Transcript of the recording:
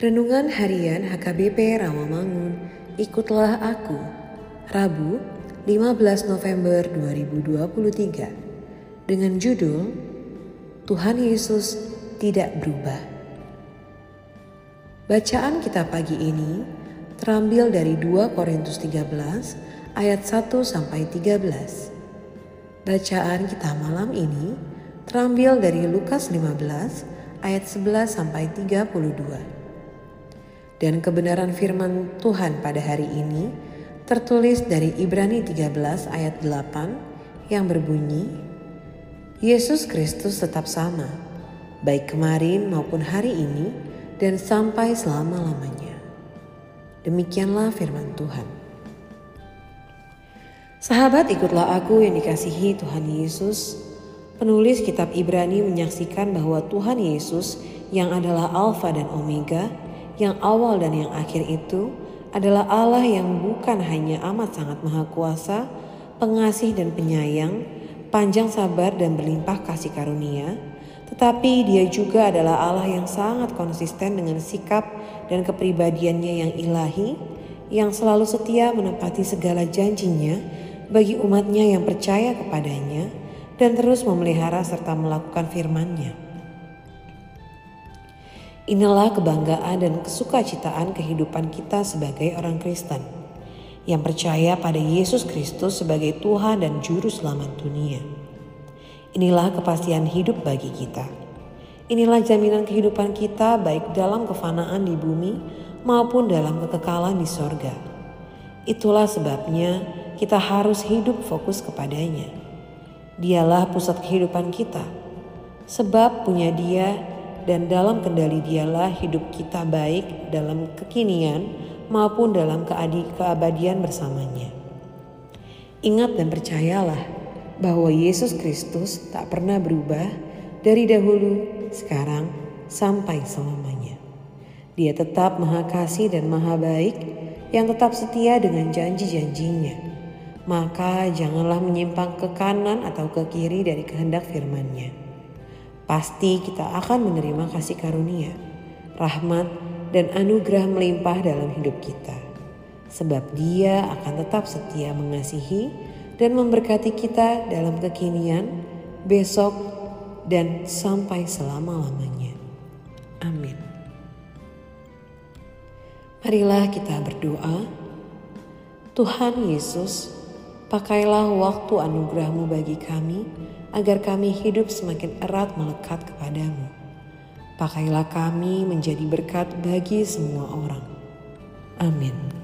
Renungan Harian HKBP Rawamangun, ikutlah aku. Rabu, 15 November 2023. Dengan judul Tuhan Yesus tidak berubah. Bacaan kita pagi ini terambil dari 2 Korintus 13 ayat 1 sampai 13. Bacaan kita malam ini terambil dari Lukas 15 ayat 11 sampai 32. Dan kebenaran firman Tuhan pada hari ini tertulis dari Ibrani 13 ayat 8 yang berbunyi, Yesus Kristus tetap sama, baik kemarin maupun hari ini dan sampai selama-lamanya. Demikianlah firman Tuhan. Sahabat ikutlah aku yang dikasihi Tuhan Yesus. Penulis kitab Ibrani menyaksikan bahwa Tuhan Yesus yang adalah Alfa dan Omega yang awal dan yang akhir itu adalah Allah yang bukan hanya amat sangat maha kuasa, pengasih dan penyayang, panjang sabar dan berlimpah kasih karunia, tetapi dia juga adalah Allah yang sangat konsisten dengan sikap dan kepribadiannya yang ilahi, yang selalu setia menepati segala janjinya bagi umatnya yang percaya kepadanya dan terus memelihara serta melakukan firman-Nya. Inilah kebanggaan dan kesukacitaan kehidupan kita sebagai orang Kristen yang percaya pada Yesus Kristus sebagai Tuhan dan Juru Selamat dunia. Inilah kepastian hidup bagi kita. Inilah jaminan kehidupan kita baik dalam kefanaan di bumi maupun dalam kekekalan di sorga. Itulah sebabnya kita harus hidup fokus kepadanya. Dialah pusat kehidupan kita. Sebab punya dia dan dalam kendali dialah hidup kita baik dalam kekinian maupun dalam keabadian bersamanya. Ingat dan percayalah bahwa Yesus Kristus tak pernah berubah dari dahulu, sekarang, sampai selamanya. Dia tetap maha kasih dan maha baik yang tetap setia dengan janji-janjinya. Maka janganlah menyimpang ke kanan atau ke kiri dari kehendak firman-Nya pasti kita akan menerima kasih karunia, rahmat, dan anugerah melimpah dalam hidup kita. Sebab dia akan tetap setia mengasihi dan memberkati kita dalam kekinian, besok, dan sampai selama-lamanya. Amin. Marilah kita berdoa. Tuhan Yesus, pakailah waktu anugerahmu bagi kami agar kami hidup semakin erat melekat kepadamu. Pakailah kami menjadi berkat bagi semua orang. Amin.